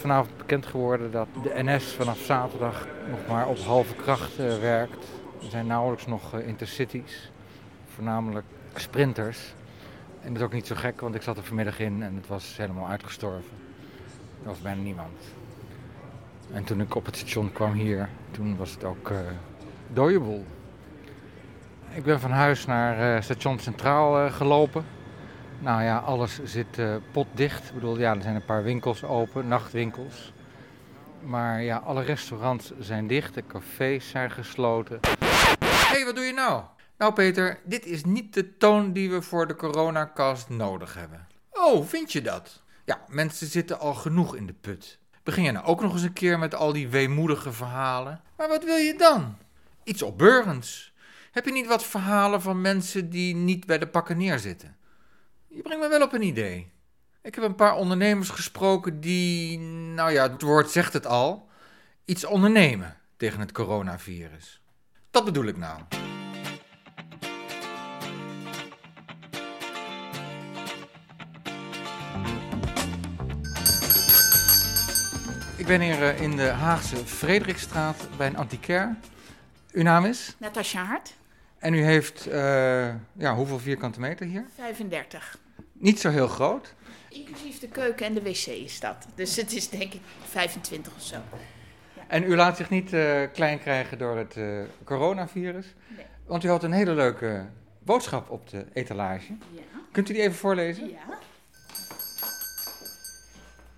vanavond bekend geworden dat de NS vanaf zaterdag nog maar op halve kracht uh, werkt. Er zijn nauwelijks nog uh, intercities, voornamelijk sprinters. En dat is ook niet zo gek, want ik zat er vanmiddag in en het was helemaal uitgestorven. Er was bijna niemand. En toen ik op het station kwam hier, toen was het ook uh, dode boel. Ik ben van huis naar uh, station Centraal gelopen. Nou ja, alles zit uh, potdicht. Ik bedoel, ja, er zijn een paar winkels open, nachtwinkels. Maar ja, alle restaurants zijn dicht, de cafés zijn gesloten. Hé, hey, wat doe je nou? Nou Peter, dit is niet de toon die we voor de coronacast nodig hebben. Oh, vind je dat? Ja, mensen zitten al genoeg in de put. Begin je nou ook nog eens een keer met al die weemoedige verhalen? Maar wat wil je dan? Iets opbeurends. Heb je niet wat verhalen van mensen die niet bij de pakken neerzitten? Je brengt me wel op een idee. Ik heb een paar ondernemers gesproken die, nou ja, het woord zegt het al, iets ondernemen tegen het coronavirus. Dat bedoel ik nou. Ik ben hier eh, in de Haagse Frederikstraat bij een antiquair. Uw naam is? Natasja Hart. En u heeft, uh, ja, hoeveel vierkante meter hier? 35. Niet zo heel groot. Inclusief de keuken en de wc is dat. Dus het is denk ik 25 of zo. Ja. En u laat zich niet uh, klein krijgen door het uh, coronavirus. Nee. Want u had een hele leuke boodschap op de etalage. Ja. Kunt u die even voorlezen? Ja.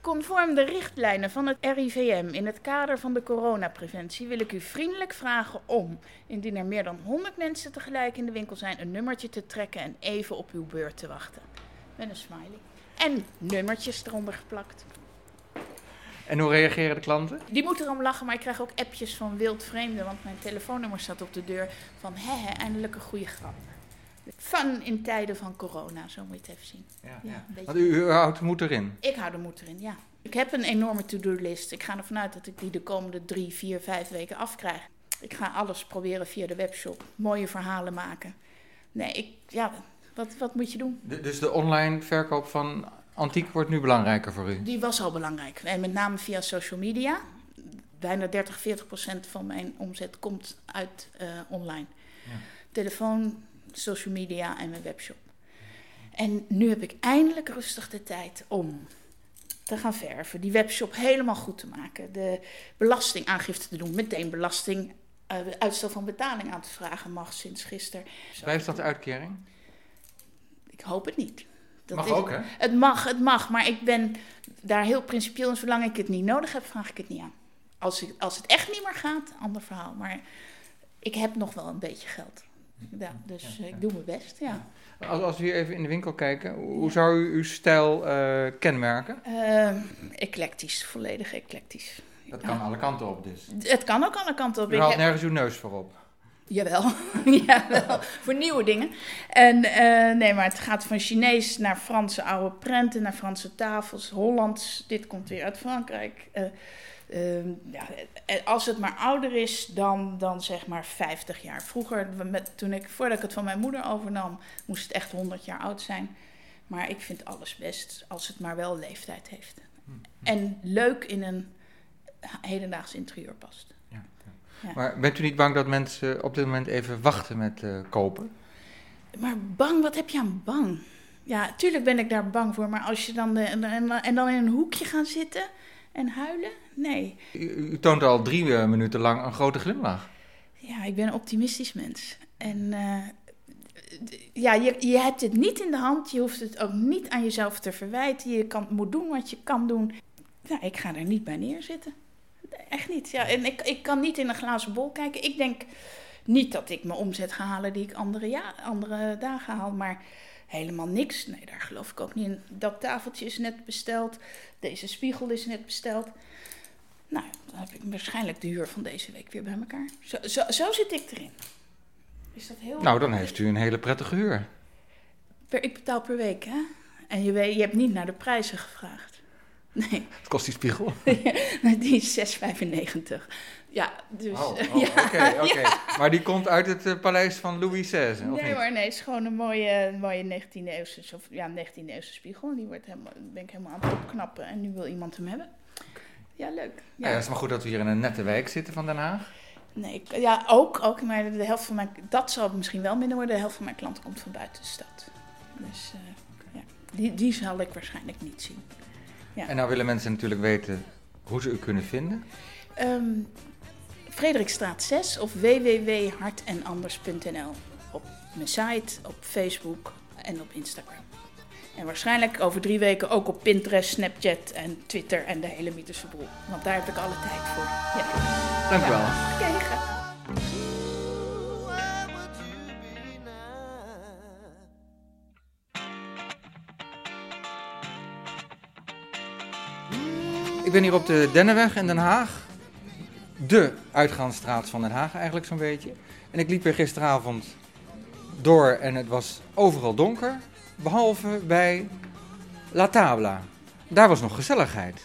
Conform de richtlijnen van het RIVM in het kader van de coronapreventie wil ik u vriendelijk vragen om, indien er meer dan 100 mensen tegelijk in de winkel zijn, een nummertje te trekken en even op uw beurt te wachten. Met een smiley. En nummertjes eronder geplakt. En hoe reageren de klanten? Die moeten erom lachen, maar ik krijg ook appjes van wildvreemden, want mijn telefoonnummer staat op de deur van hè, eindelijk een goede grap. Fun in tijden van corona, zo moet je het even zien. Ja, Ja. Want u, u houdt de moed erin. Ik hou de moed erin, ja. Ik heb een enorme to-do-list. Ik ga ervan uit dat ik die de komende drie, vier, vijf weken afkrijg. Ik ga alles proberen via de webshop. Mooie verhalen maken. Nee, ik, ja, wat, wat moet je doen? De- dus de online verkoop van antiek wordt nu belangrijker voor u? Die was al belangrijk. En met name via social media. Bijna 30, 40 procent van mijn omzet komt uit eh, online. Ja. Telefoon, social media en mijn webshop. En nu heb ik eindelijk rustig de tijd om te gaan verven. Die webshop helemaal goed te maken. De belastingaangifte te doen. Meteen belasting, eh, uitstel van betaling aan te vragen mag sinds gisteren. Bijstandsuitkering? Ik hoop het niet. Dat Mag is- ook, hè? Het mag, het mag. Maar ik ben daar heel principieel in. Zolang ik het niet nodig heb, vraag ik het niet aan. Als, ik, als het echt niet meer gaat, ander verhaal. Maar ik heb nog wel een beetje geld. Ja, dus Ja, ja. ik doe mijn best, ja. Als, als we hier even in de winkel kijken, hoe zou u uw stijl eh, kenmerken? Eh, eclectisch, volledig eclectisch. Dat Ja. kan alle kanten op dus. Het kan ook alle kanten op. U Ik haalt heb- nergens uw neus voor op. Jawel, jawel, voor nieuwe dingen. En eh, nee, maar het gaat van Chinees naar Franse oude prenten, naar Franse tafels, Hollands. Dit komt weer uit Frankrijk. Eh, eh, ja, als het maar ouder is dan, dan zeg maar 50 jaar. Vroeger, met, toen ik, voordat ik het van mijn moeder overnam, moest het echt 100 jaar oud zijn. Maar ik vind alles best als het maar wel leeftijd heeft. En leuk in een hedendaags interieur past. Ja. Maar bent u niet bang dat mensen op dit moment even wachten met eh, kopen? Maar bang, wat heb je aan bang? Ja, tuurlijk ben ik daar bang voor. Maar als je dan, de, en, en, en dan in een hoekje gaan zitten en huilen? Nee. U, u toont al drie eh, minuten lang een grote glimlach. Ja, ik ben een optimistisch mens. En eh, ja, je, je hebt het niet in de hand. Je hoeft het ook niet aan jezelf te verwijten. Je kan, moet doen wat je kan doen. Ja, ik ga er niet bij neerzitten. Echt niet. Ja, en ik, ik kan niet in een glazen bol kijken. Ik denk niet dat ik mijn omzet ga halen die ik andere, ja, andere dagen haal. Maar helemaal niks. Nee, daar geloof ik ook niet in. Dat tafeltje is net besteld. Deze spiegel is net besteld. Nou, dan heb ik waarschijnlijk de huur van deze week weer bij elkaar. Zo, zo, zo zit ik erin. Is dat heel... Nou, dan heeft u een hele prettige huur. Per, ik betaal per week, hè? En je, weet, je hebt niet naar de prijzen gevraagd. Nee, Wat kost die spiegel? die is 6,95. Ja, dus... Oh, oh, ja, oké, oké. Maar die komt uit het eh, paleis van Louis XVI, of Nee niet? hoor, nee, het is gewoon een mooie, mooie 19e eeuwse, of, ja, 19e eeuwse spiegel. En die wordt helemaal, ben ik helemaal aan het opknappen en nu wil iemand hem hebben. Ja, leuk. Ja. het is maar goed dat we hier in een nette wijk zitten van Den Haag. Nee, ik- ja, ook, ook. Maar de helft van mijn... Dat zal misschien wel minder worden. De helft van mijn klanten komt van buiten de stad. Dus eh, ja, die, die zal ik waarschijnlijk niet zien. Ja. En nou willen mensen natuurlijk weten hoe ze u kunnen vinden. Ehm Frederikstraat 6 of www.hartenanders.nl op mijn site, op Facebook en op Instagram. En waarschijnlijk over drie weken ook op Pinterest, Snapchat en Twitter en de hele mythische boel. Want daar heb ik alle tijd voor. Ja. Dank u wel. Ik ben hier op de Dennenweg in Den Haag. De uitgaansstraat van Den Haag eigenlijk zo'n beetje. En ik liep weer gisteravond door en het was overal donker. Behalve bij La Tabla. Daar was nog gezelligheid.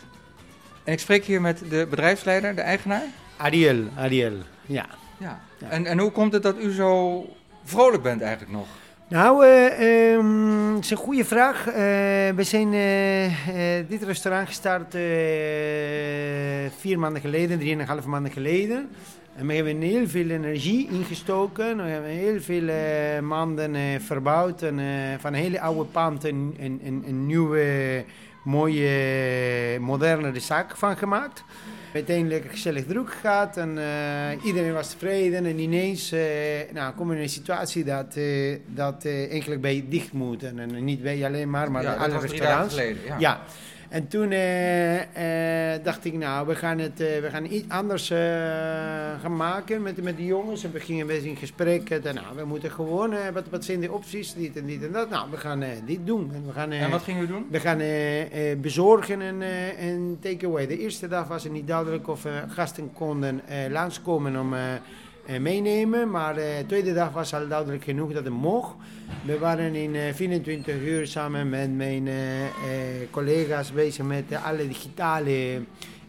En ik spreek hier met de bedrijfsleider, de eigenaar. Ariel, Ariel, ja. Ja. Ja. En, en hoe komt het dat u zo vrolijk bent eigenlijk nog? Nou, eh, ehm, het is een goede vraag. Eh, we zijn eh, eh, dit restaurant gestart vier maanden geleden, drieënhalf maanden geleden. En we hebben heel veel energie ingestoken. We hebben heel veel maanden eh, verbouwd. En van hele oude pand een, nieuwe, mooie, modernere zaak van gemaakt. Uiteindelijk gezellig druk gehad en eh, iedereen was tevreden. En ineens eh nou, komen we in een situatie dat, eh, dat eigenlijk bij dicht moeten. En niet wij alleen maar, maar ja, alle restaurants. geleden. Ja. Ja. En toen eh, eh, dacht ik, nou, we gaan het eh, we gaan iets anders gaan maken met, met de jongens. En we gingen best in gesprek. En, nou, we moeten gewoon, wat, wat zijn de opties, dit en dit en dat. Nou, we gaan dit doen. En we gaan, En wat ging u doen? we gaan bezorgen en, en takeaway. De eerste dag was het niet duidelijk of gasten konden langskomen om meenemen. Maar de tweede dag was al duidelijk genoeg dat het mocht. We waren in eh, 24 uur samen met mijn eh, eh, collega's bezig met eh, alle digitale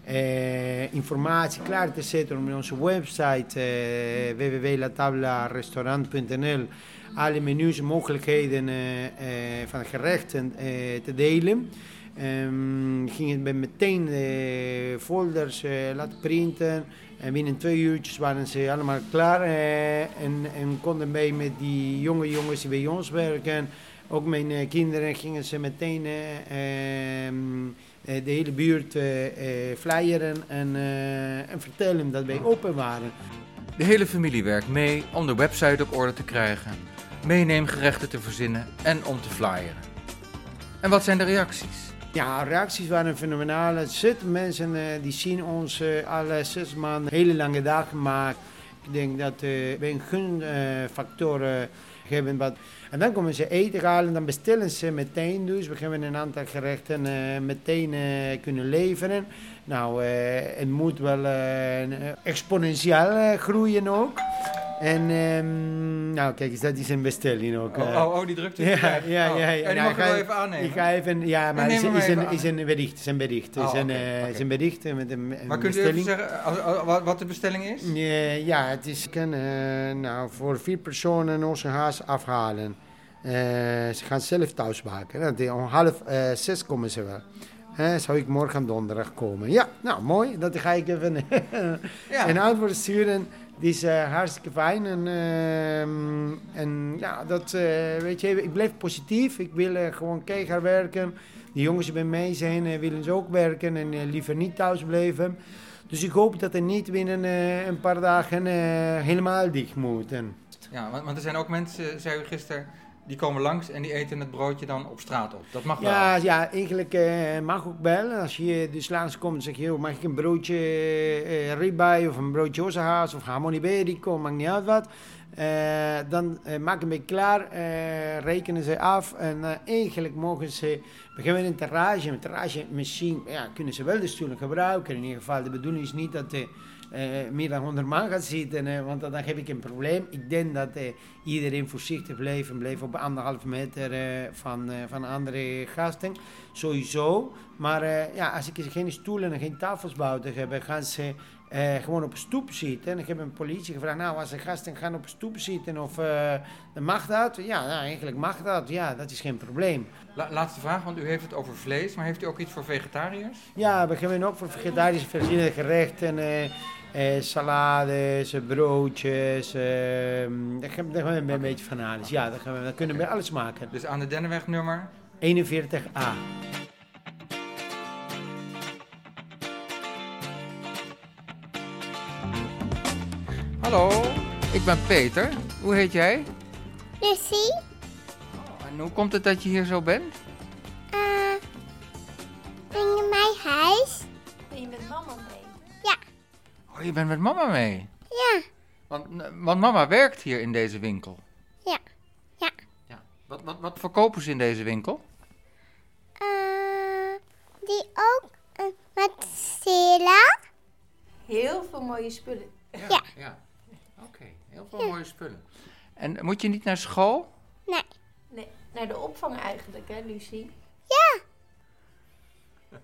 eh, informatie klaar te zetten op onze website eh www.latablarestaurant.nl alle menus en mogelijkheden eh, eh, van gerechten eh, te delen. Ehm gingen we meteen de folders eh, laten printen. En binnen twee uurtjes waren ze allemaal klaar. eh, en, en konden wij met die jonge jongens die bij ons werken. Ook mijn eh, kinderen gingen ze meteen eh, ehm, eh, de hele buurt eh, flyeren en, en vertellen dat wij open waren. De hele familie werkt mee om de website op orde te krijgen, meeneemgerechten te verzinnen en om te flyeren. En wat zijn de reacties? Ja, reacties waren fenomenaal. Het zitten mensen eh, die zien ons eh, alle zes maanden hele lange dagen maken. Ik denk dat eh, we een gunfactor hebben. Wat... En dan komen ze eten halen, dan bestellen ze meteen dus. We hebben een aantal gerechten meteen kunnen leveren. Nou, het moet wel exponentieel groeien ook. En ehm, nou, kijk eens, dat is een bestelling ook. eh. Oh, oh, oh, die drukte. Ja, ja, ja. ja. En die Nou, mag ik ga wel even aannemen. Ik ga even, ja, maar het is, is, een, is een bericht, is een bericht, is Oh, een, eh, is een bericht eh, met een, een Maar kunt u even zeggen als- wat, de bestelling is? Ja, ja, het is kan, eh, nou, voor vier personen onze haas afhalen. Eh, ze gaan zelf thuis maken. Om half eh, zes komen ze wel. Eh, zou ik morgen donderdag komen? Ja, nou mooi. Dat ga ik even Ja. een antwoord sturen. Die is eh, hartstikke fijn. En, ehm, en ja, dat, eh, weet je, ik blijf positief. Ik wil eh, gewoon keihard werken. Die jongens die bij mij zijn, willen ze ook werken en liever niet thuis blijven. Dus ik hoop dat er niet binnen een paar dagen helemaal dicht moeten. Ja, want, want er zijn ook mensen, zei u gisteren, die komen langs en die eten het broodje dan op straat op. Dat mag wel. Ja, ja eigenlijk eh, mag ook wel. Als je dus langskomt, zeg je, "Joh, mag ik een broodje eh ribeye of een broodje ossehaas of hamon iberico, maakt niet uit wat. Eh, dan eh, maken we klaar, rekenen ze af en eigenlijk mogen ze, we hebben een terrage, een terrage misschien ja, kunnen ze wel de stoelen gebruiken. In ieder geval, de bedoeling is niet dat meer dan 100 man gaat zitten, want dan heb ik een probleem. Ik denk dat eh, iedereen voorzichtig blijft en blijft op anderhalf meter eh, van, eh, van andere gasten. Sowieso. Maar eh, ja, als ik geen stoelen en geen tafels buiten heb, gaan ze gewoon op stoep zitten. En ik heb een politie gevraagd, nou als de gasten gaan op stoep zitten of mag dat? Ja, nou, eigenlijk mag dat. Ja, dat is geen probleem. La- laatste vraag, want u heeft het over vlees, maar heeft u ook iets voor vegetariërs? Ja, we hebben ook voor vegetarische verschillende gerechten. Eh, salades, eh, broodjes. eh, daar gaan we een beetje van alles. Ja, daar, gaan we, daar kunnen we alles maken. Dus aan de Dennenweg nummer 41a. Hallo, ik ben Peter. Hoe heet jij? Lucie, En hoe komt het dat je hier zo bent? Je bent met mama mee. Ja, Want, want mama werkt hier in deze winkel. Ja. Ja. ja. Wat, wat, wat verkopen ze in deze winkel? eh, die ook uh, met Sela. Heel veel mooie spullen. Ja. ja. Oké, heel veel mooie spullen. En moet je niet naar school? Nee, Nee, naar de opvang eigenlijk, hè, Lucie?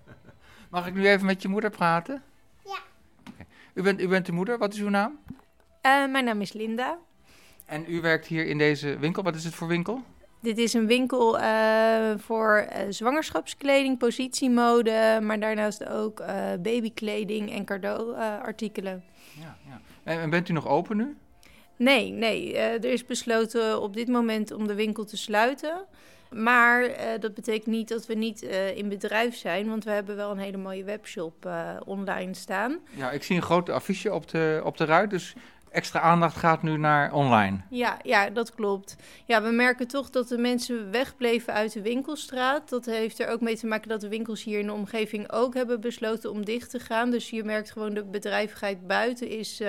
Mag ik nu even met je moeder praten? U, bent, u bent de moeder, wat is uw naam? Eh, mijn naam is Linda. En u werkt hier in deze winkel. Wat is het voor winkel? Dit is een winkel eh, voor eh, zwangerschapskleding, positiemode, maar daarnaast ook babykleding en cadeauartikelen. Ja, ja. En, en bent u nog open nu? Nee, nee. er is besloten op dit moment om de winkel te sluiten. Maar eh, dat betekent niet dat we niet eh, in bedrijf zijn, want we hebben wel een hele mooie webshop eh, online staan. Ja, ik zie een groot affiche op de, op de ruit. Dus extra aandacht gaat nu naar online. Ja, ja, dat klopt. Ja, we merken toch dat de mensen wegbleven uit de winkelstraat. Dat heeft er ook mee te maken dat de winkels hier in de omgeving ook hebben besloten om dicht te gaan. Dus je merkt gewoon de bedrijvigheid buiten is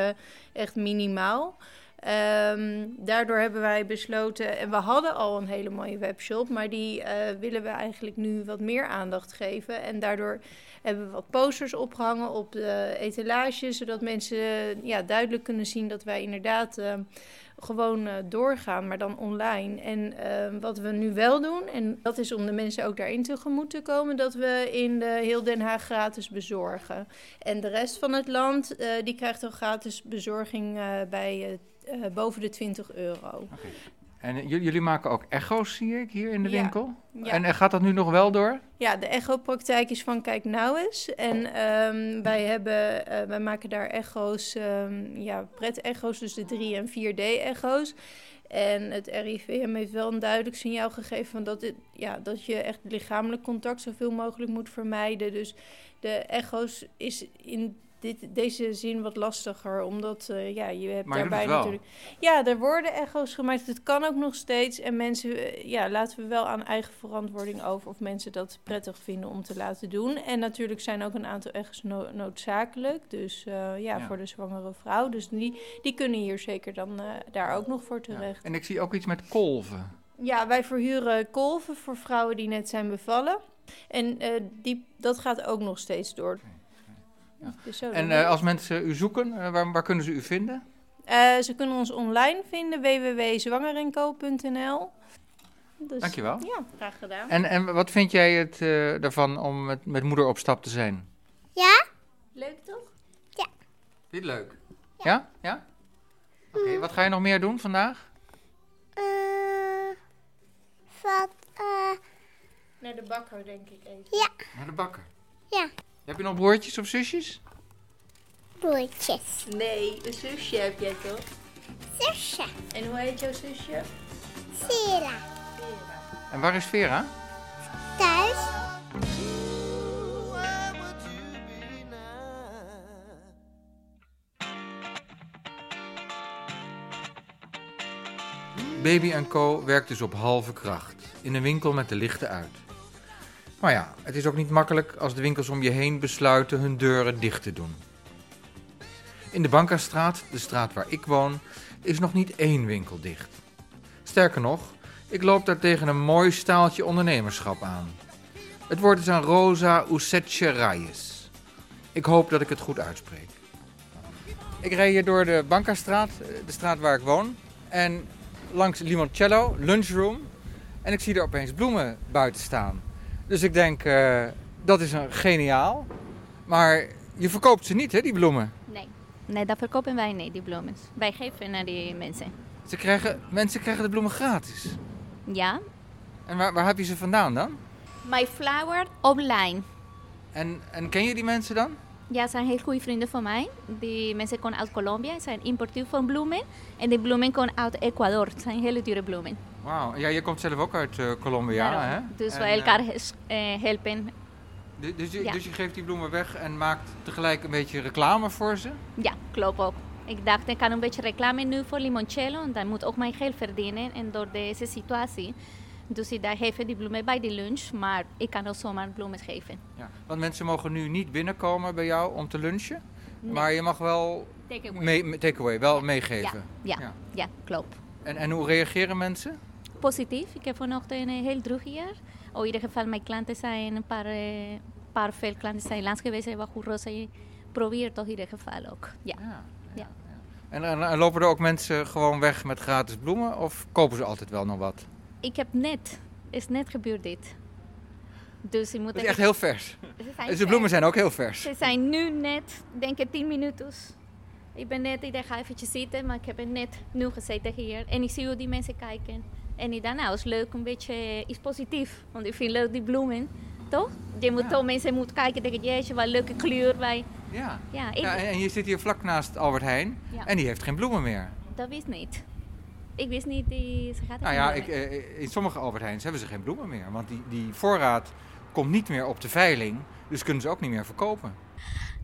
echt minimaal. Ehm, daardoor hebben wij besloten, en we hadden al een hele mooie webshop, maar die eh, willen we eigenlijk nu wat meer aandacht geven. En daardoor hebben we wat posters opgehangen op de etalage, zodat mensen ja, duidelijk kunnen zien dat wij inderdaad eh, gewoon eh, doorgaan, maar dan online. En eh, wat we nu wel doen, en dat is om de mensen ook daarin tegemoet te komen, dat we in de heel Den Haag gratis bezorgen. En de rest van het land, die krijgt dan gratis bezorging bij eh, eh, boven de 20 euro. En j- jullie maken ook echo's, zie ik, hier in de Ja. winkel. Ja. En, en gaat dat nu nog wel door? Ja, de echopraktijk is van Kijk Nou eens. En ehm, wij, hebben, eh, wij maken daar echo's, ehm ja, pret-echo's, dus de 3 en 4D-echo's. En het RIVM heeft wel een duidelijk signaal gegeven van dat, het, ja, dat je echt lichamelijk contact zoveel mogelijk moet vermijden. Dus de echo's is in dit, deze zin wat lastiger, omdat eh, ja, je hebt Maar daarbij natuurlijk... Ja, er worden echo's gemaakt. Het kan ook nog steeds. En mensen, eh, ja, laten we wel aan eigen verantwoording over of mensen dat prettig vinden om te laten doen. En natuurlijk zijn ook een aantal echo's no- noodzakelijk. Dus eh, ja, Ja. voor de zwangere vrouw. Dus die, die kunnen hier zeker dan daar ook nog voor Ja. terecht. En ik zie ook iets met kolven. Ja, wij verhuren kolven voor vrouwen die net zijn bevallen. En die, dat gaat ook nog steeds door. Ja. Dus zo En eh, als mensen u zoeken, eh, waar, waar kunnen ze u vinden? Eh, ze kunnen ons online vinden, www.zwangerenco.nl. Dus, Dankjewel. Ja, graag gedaan. En, en wat vind jij het eh, ervan om met, met moeder op stap te zijn? Ja, Leuk toch? Vind je het leuk? Ja? Ja? Oké, wat ga je nog meer doen vandaag? eh, wat, eh, Naar de bakker, denk ik even. ja, Naar de bakker. ja, Heb je nog broertjes of zusjes? broertjes. Nee, een zusje heb jij toch? Zusje, En hoe heet jouw zusje? Sela. En waar is Vera? Thuis? Baby Co werkt dus op halve kracht. In een winkel met de lichten uit. Maar ja, het is ook niet makkelijk als de winkels om je heen besluiten hun deuren dicht te doen. In de Bankastraat, de straat waar ik woon, is nog niet één winkel dicht. Sterker nog, ik loop daar tegen een mooi staaltje ondernemerschap aan. Het woord is aan Rosa Usetje Reyes. Ik hoop dat ik het goed uitspreek. Ik rijd hier door de Bankastraat, de straat waar ik woon. En langs Limoncello, lunchroom. En ik zie er opeens bloemen buiten staan. Dus ik denk, eh, dat is een geniaal. Maar je verkoopt ze niet, hè, die bloemen? nee. Nee, dat verkopen wij niet, die bloemen. Wij geven naar die mensen. Ze krijgen, mensen krijgen de bloemen gratis. Ja. En waar, waar heb je ze vandaan dan? My Flower online. En, en ken je die mensen dan? Ja, zijn heel goede vrienden van mij. Die mensen komen uit Colombia, zijn importeur van bloemen. En die bloemen komen uit Ecuador. Het zijn hele dure bloemen. Wauw. Ja, je komt zelf ook uit eh, Colombia, Daarom. hè? Dus En, wij eh, elkaar eh, helpen. du- dus, je, ja. dus je geeft die bloemen weg en maakt tegelijk een beetje reclame voor ze? Ja, klopt ook. Ik dacht, ik kan een beetje reclame nu voor limoncello. En dan moet ook mijn geld verdienen. En door deze situatie. Dus ik geef die bloemen bij die lunch. Maar ik kan ook zomaar bloemen geven. Ja. Want mensen mogen nu niet binnenkomen bij jou om te lunchen. Nee. Maar je mag wel mee, takeaway, wel meegeven. Ja, Ja. ja, klopt. En, en hoe reageren mensen? Positief. Ik heb vanochtend een heel druk hier. Oh, in ieder geval, mijn klanten zijn een paar, eh, paar veel klanten zijn langs geweest. Hebben goed roze. Probeer toch in ieder geval ook. Ja. Ja. Ja. En, en, en lopen er ook mensen gewoon weg met gratis bloemen? Of kopen ze altijd wel nog wat? Ik heb net, is net gebeurd dit. Dus ik moet Dat is echt heel vers. Ze Dus de bloemen zijn ook heel vers. Ze zijn nu net, denk ik, 10 minuten. Ik ben net, ik ga eventjes zitten, maar ik heb net nu gezeten hier. En ik zie hoe die mensen kijken. En ik dacht, nou, is leuk, een beetje iets positief. Want ik vind leuk die bloemen, toch? Je moet Ja. toch mensen moeten kijken, denken, jeetje, wat leuke kleur. Wij. Ja. Ja, ik, ja en, je zit hier vlak naast Albert Heijn Ja. en die heeft geen bloemen meer. dat wist niet. Ik wist niet, die, ze gaat Nou ja, ik, eh, in sommige Albert Heijns hebben ze geen bloemen meer. Want die, die voorraad komt niet meer op de veiling. Dus kunnen ze ook niet meer verkopen.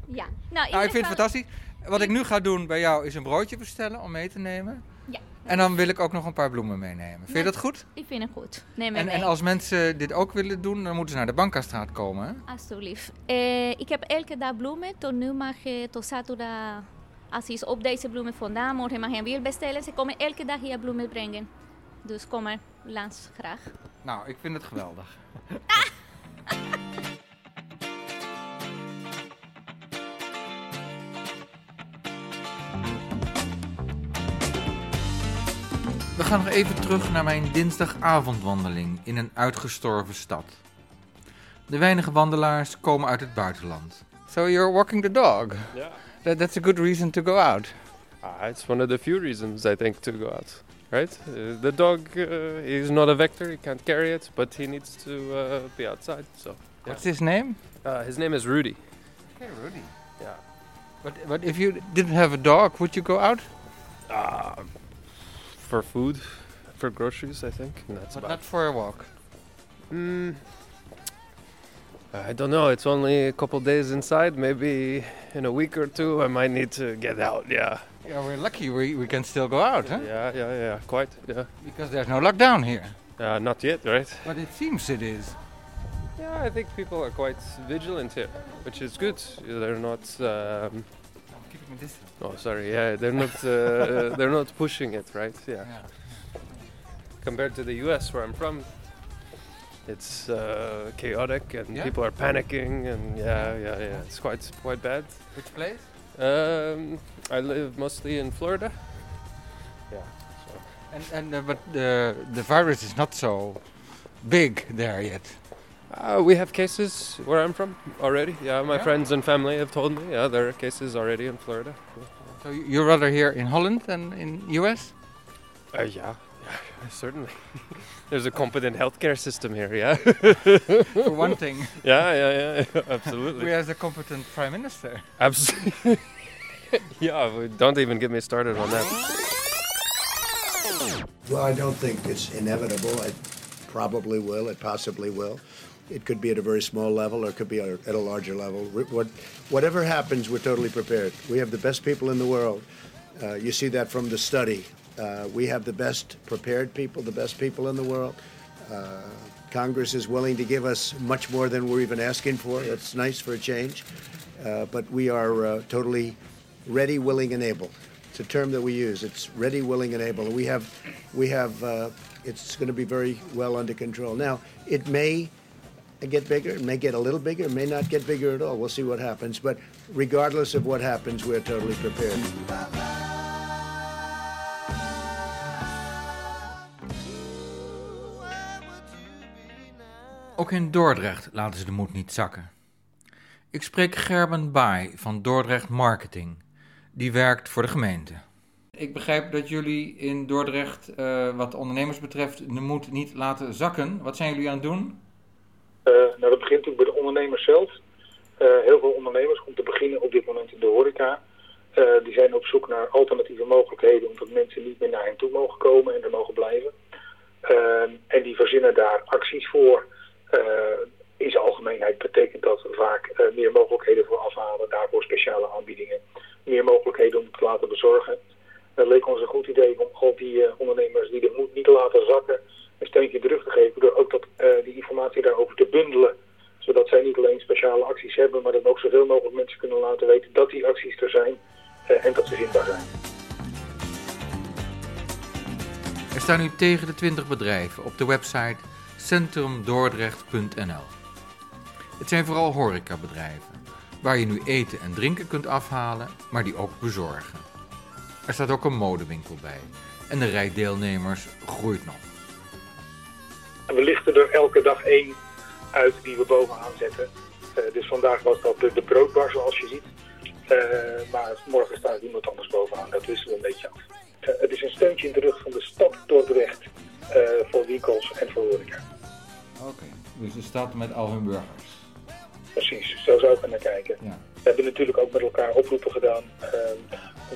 Ja, nou, Nou, ik vind het fantastisch. Wat ik nu ga doen bij jou is een broodje bestellen om mee te nemen. En dan wil ik ook nog een paar bloemen meenemen. Vind je dat goed? ik vind het goed. Neem En, mee. en als mensen dit ook willen doen, dan moeten ze naar de Bankastraat komen. Hè? Alsjeblieft. Eh, ik heb elke dag bloemen. Tot nu mag je tot zaterdag, als je op deze bloemen vandaan, morgen mag je weer bestellen. Ze komen elke dag hier bloemen brengen. Dus kom er langs graag. Nou, ik vind het geweldig. We gaan nog even terug naar mijn dinsdagavondwandeling in een uitgestorven stad. De weinige wandelaars komen uit het buitenland. So you're walking the dog. Yeah. That, that's a good reason to go out. Ah, it's one of the few reasons I think to go out. Right? Uh, the dog uh, is not a vector, he can't carry it, but he needs to uh, be outside. So, yeah. What's his name? Uh, his name is Rudy. Okay, Rudy. Yeah. But, but if you didn't have a dog, would you go out? For food, for groceries, I think. And that's But about not for a walk. Mm, I don't know. It's only a couple days inside. Maybe in a week or two, I might need to get out. Yeah. Yeah, we're lucky we, we can still go out, huh? Yeah, yeah, yeah. Quite. Yeah. Because there's no lockdown here. Uh, not yet, right? But it seems it is. Yeah, I think people are quite vigilant here, which is good. They're not. Um, I'm keeping a distance. oh, sorry. Yeah, they're not. Uh, they're not pushing it, right? Yeah. Yeah. Compared to the U.S., where I'm from, it's uh, chaotic and Yeah? people are panicking, and yeah, yeah, yeah. It's quite quite bad. Which place? Um, I live mostly in Florida. Yeah. So. And, and uh, but the the virus is not so big there yet. Uh, we have cases where I'm from already. Yeah, my Yeah? friends and family have told me. Yeah, there are cases already in Florida. So you- you're rather here in Holland than in US? Uh, yeah, yeah, certainly. There's a competent healthcare system here. Yeah. For one thing, yeah, yeah, yeah, absolutely. we have a competent prime minister. Absolutely. yeah, we- don't even get me started on that. Well, I don't think it's inevitable. It probably will. It possibly will. It could be at a very small level or it could be at a larger level. What, whatever happens, we're totally prepared. We have the best people in the world. Uh, you see that from the study. Uh, we have the best prepared people, the best people in the world. Uh, Congress is willing to give us much more than we're even asking for. That's nice for a change. Uh, but we are uh, totally ready, willing, and able. It's a term that we use. It's ready, willing, and able. We have, we have. Uh, it's going to be very well under control. Now, it may get bigger. It may get a little bigger. It may not get bigger at all. We'll see what happens. But regardless of what happens, we're totally prepared. Ook in Dordrecht laten ze de moed niet zakken. Ik spreek Gerben Baai van Dordrecht Marketing, die werkt voor de gemeente. Ik begrijp dat jullie in Dordrecht, eh, wat de ondernemers betreft, de moed niet laten zakken. Wat zijn jullie aan het doen? Eh, nou, dat begint natuurlijk bij de ondernemers zelf. Eh, heel veel ondernemers, om te beginnen op dit moment in de horeca, eh, die zijn op zoek naar alternatieve mogelijkheden omdat mensen niet meer naar hen toe mogen komen en er mogen blijven. Eh, en die verzinnen daar acties voor. In zijn algemeenheid betekent dat vaak meer mogelijkheden voor afhalen, daarvoor speciale aanbiedingen, meer mogelijkheden om te laten bezorgen. Het leek ons een goed idee om al die ondernemers die de moed niet te laten zakken, een steuntje terug te geven door ook dat, die informatie daarover te bundelen. Zodat zij niet alleen speciale acties hebben, maar dat ook zoveel mogelijk mensen kunnen laten weten dat die acties er zijn eh, en dat ze zinbaar zijn. Er staan nu tegen de 20 bedrijven op de website centrumdordrecht.nl. Het zijn vooral horecabedrijven, waar je nu eten en drinken kunt afhalen, maar die ook bezorgen. Er staat ook een modewinkel bij en de rij deelnemers groeit nog. En we lichten er elke dag één uit die we bovenaan zetten. Eh, dus vandaag was dat de, de broodbar zoals je ziet. Eh, maar morgen staat iemand anders bovenaan. Dat wisselen we een beetje af. Eh, het is een steuntje in de rug van de stad Dordrecht voor winkels en voor horeca. Oké, dus de stad met al hun burgers. Precies, zo zou ik er naar kijken. Ja. We hebben natuurlijk ook met elkaar oproepen gedaan eh,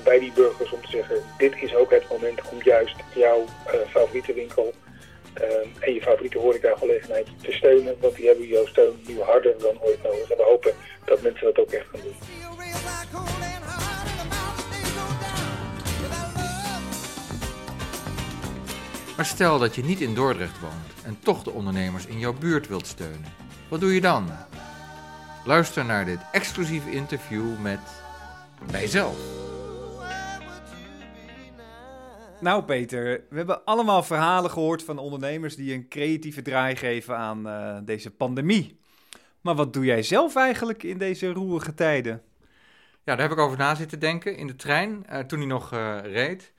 bij die burgers om te zeggen... dit is ook het moment om juist jouw eh, favoriete winkel eh, en je favoriete horecagelegenheid te steunen. Want die hebben jouw steun nu harder dan ooit nodig. En we hopen dat mensen dat ook echt gaan doen. Maar stel dat je niet in Dordrecht woont en toch de ondernemers in jouw buurt wilt steunen. Wat doe je dan? Luister naar dit exclusieve interview met mijzelf. Nou Peter, we hebben allemaal verhalen gehoord van ondernemers die een creatieve draai geven aan eh, deze pandemie. Maar wat doe jij zelf eigenlijk in deze roerige tijden? Ja, daar heb ik over na zitten denken in de trein eh, toen hij nog eh, reed.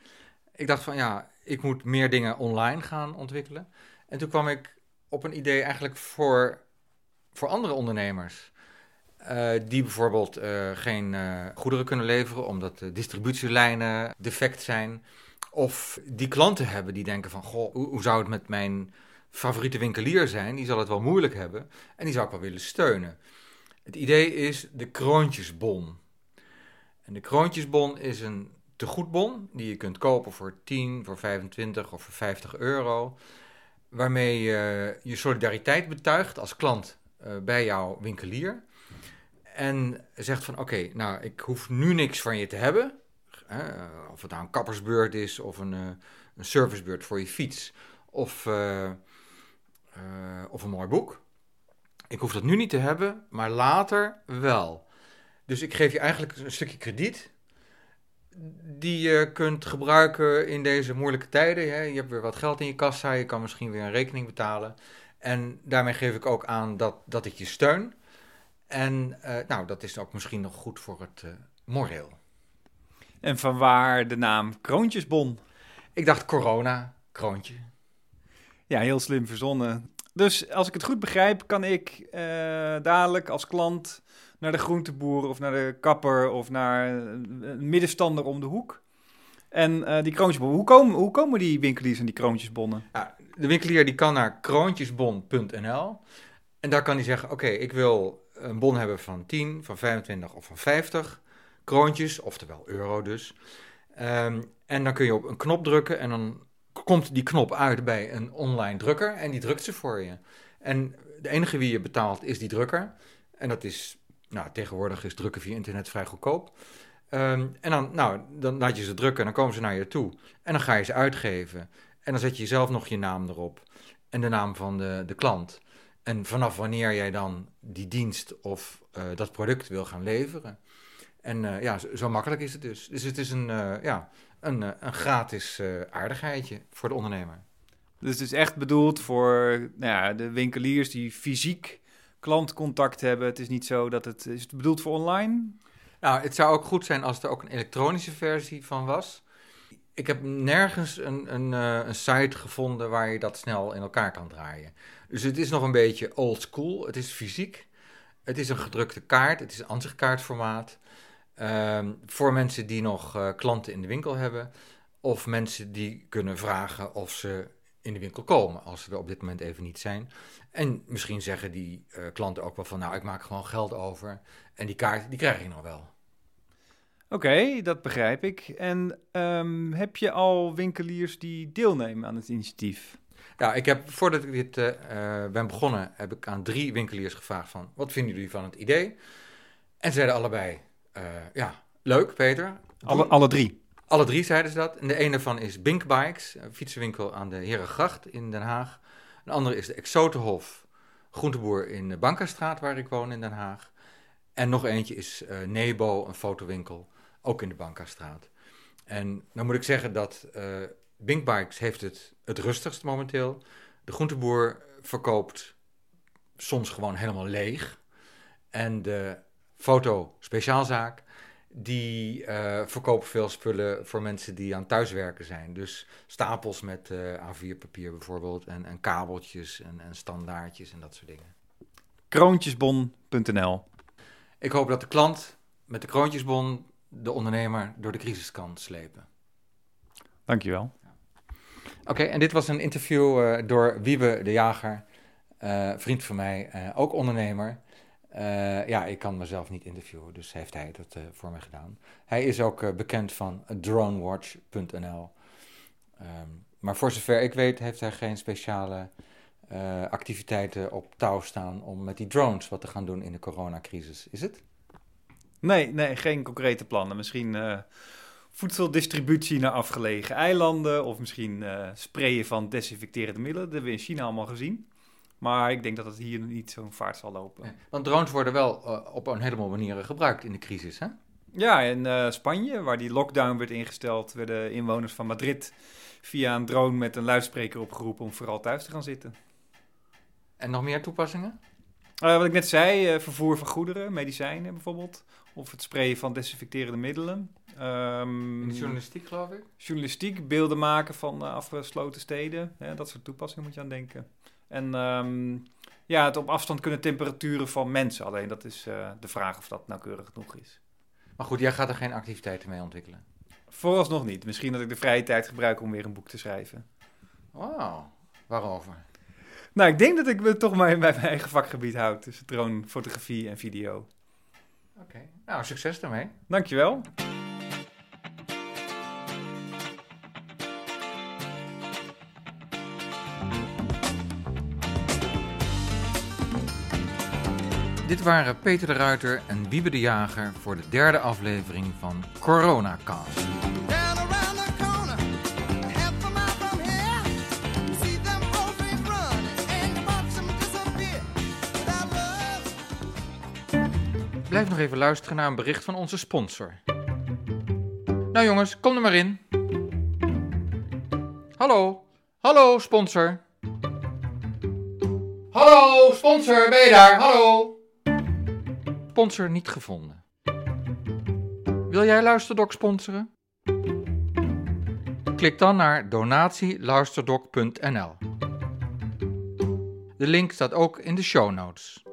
Ik dacht van ja, ik moet meer dingen online gaan ontwikkelen. En toen kwam ik op een idee eigenlijk voor, voor andere ondernemers. die bijvoorbeeld geen goederen kunnen leveren omdat de distributielijnen defect zijn. Of die klanten hebben die denken van, goh, hoe, zou het met mijn favoriete winkelier zijn? Die zal het wel moeilijk hebben en die zou ik wel willen steunen. Het idee is de kroontjesbon. En de kroontjesbon is een tegoedbon die je kunt kopen voor 10, voor 25 of voor 50 euro. Waarmee je je solidariteit betuigt als klant eh, bij jouw winkelier. En zegt van oké, nou ik hoef nu niks van je te hebben. Hè, of het nou een kappersbeurt is of een, eh, een servicebeurt voor je fiets. Of, eh, eh, of een mooi boek. Ik hoef dat nu niet te hebben, maar later wel. Dus ik geef je eigenlijk een stukje krediet die je kunt gebruiken in deze moeilijke tijden. Je hebt weer wat geld in je kassa, je kan misschien weer een rekening betalen. En daarmee geef ik ook aan dat, dat ik je steun. En eh, nou, dat is ook misschien nog goed voor het eh, moreel. En vanwaar de naam Kroontjesbon? Ik dacht corona, kroontje. Ja, heel slim verzonnen. Dus als ik het goed begrijp, kan ik eh, dadelijk als klant naar de groenteboer of naar de kapper of naar een middenstander om de hoek. En eh, die kroontjesbonnen, hoe komen, hoe komen die winkeliers aan die kroontjesbonnen? Ja, de winkelier die kan naar kroontjesbon.nl en daar kan hij zeggen, oké, ik wil een bon hebben van 10, van 25 of van 50 kroontjes, oftewel euro dus. Ehm, en dan kun je op een knop drukken en dan komt die knop uit bij een online drukker en die drukt ze voor je. En de enige wie je betaalt is die drukker. En dat is, nou, tegenwoordig is drukken via internet vrij goedkoop. Ehm, en dan, nou, dan laat je ze drukken en dan komen ze naar je toe. En dan ga je ze uitgeven. En dan zet je zelf nog je naam erop. En de naam van de, de klant. En vanaf wanneer jij dan die dienst of eh, dat product wil gaan leveren. En eh, ja, zo, zo makkelijk is het dus. Dus het is een, eh, ja, een, eh, een gratis aardigheidje voor de ondernemer. Dus het is echt bedoeld voor nou ja, de winkeliers die fysiek klantcontact hebben. Het is niet zo dat het... Is het bedoeld voor online? Nou, het zou ook goed zijn als er ook een elektronische versie van was. Ik heb nergens een, een, een site gevonden waar je dat snel in elkaar kan draaien. Dus het is nog een beetje old school. Het is fysiek. Het is een gedrukte kaart. Het is een ansichtkaartformaat. Ehm, voor mensen die nog eh, klanten in de winkel hebben. Of mensen die kunnen vragen of ze in de winkel komen als ze er op dit moment even niet zijn. En misschien zeggen die eh, klanten ook wel van nou ik maak gewoon geld over. En die kaart die krijg ik nog wel. Oké, dat begrijp ik. En ehm, heb je al winkeliers die deelnemen aan het initiatief? Ja, ik heb voordat ik dit eh, ben begonnen, heb ik aan drie winkeliers gevraagd van wat vinden jullie van het idee? En ze zeiden allebei, ja, leuk Peter. Alle, alle drie? Alle drie zeiden ze dat. En de ene van is Bink Bikes, een fietsenwinkel aan de Herengracht in Den Haag. Een andere is de Exotenhof, groenteboer in de Bankastraat waar ik woon in Den Haag. En nog eentje is eh, Nebo, een fotowinkel, ook in de Bankastraat. En dan moet ik zeggen dat eh Bink Bikes heeft het het rustigst momenteel. De groenteboer verkoopt soms gewoon helemaal leeg. En de foto speciaalzaak, die verkoopt veel spullen voor mensen die aan thuiswerken zijn. Dus stapels met eh, A4-papier bijvoorbeeld, en, en kabeltjes en, en standaardjes en dat soort dingen. Kroontjesbon.nl Ik hoop dat de klant met de kroontjesbon de ondernemer door de crisis kan slepen. Dankjewel. Oké, en dit was een interview eh, door Wiebe de Jager, vriend van mij, ook ondernemer. Eh, ja, ik kan mezelf niet interviewen, dus heeft hij dat eh, voor me gedaan. Hij is ook eh, bekend van dronewatch.nl. Ehm, maar voor zover ik weet, heeft hij geen speciale activiteiten op touw staan om met die drones wat te gaan doen in de coronacrisis. Is het? Nee, nee, geen concrete plannen. Misschien voedseldistributie naar afgelegen eilanden of misschien sprayen van desinfecterende middelen. Dat hebben we in China allemaal gezien. Maar ik denk dat het hier niet zo'n vaart zal lopen. Want drones worden wel eh, op een heleboel manieren gebruikt in de crisis, hè? Ja, in eh, Spanje, waar die lockdown werd ingesteld, werden inwoners van Madrid via een drone met een luidspreker opgeroepen om vooral thuis te gaan zitten. En nog meer toepassingen? Eh, wat ik net zei, vervoer van goederen, medicijnen bijvoorbeeld. Of het sprayen van desinfecterende middelen. Ehm, In de journalistiek, geloof ik? Journalistiek, beelden maken van afgesloten steden. Hè, dat soort toepassingen moet je aan denken. En ehm, ja, het op afstand kunnen temperaturen van mensen. Alleen dat is eh, de vraag of dat nauwkeurig genoeg is. Maar goed, jij gaat er geen activiteiten mee ontwikkelen. Vooralsnog niet. Misschien dat ik de vrije tijd gebruik om weer een boek te schrijven. Wauw, waarover? Nou, ik denk dat ik me toch maar bij mijn eigen vakgebied houd. Dus drone, fotografie en video. Oké, nou succes daarmee. Dankjewel. Dit waren Peter de Ruiter en Wiebe de Jager voor de derde aflevering van CoronaCast. Down around the corner, half a mile from here, you see them always running, and you watch them disappear. Without love, Blijf nog even luisteren naar een bericht van onze sponsor. Nou jongens, kom er maar in. Hallo, hallo sponsor. Hallo sponsor, ben je daar? Hallo. Sponsor niet gevonden. Wil jij Luisterdoc sponsoren? Klik dan naar donatieluisterdoc.nl. De link staat ook in de show notes.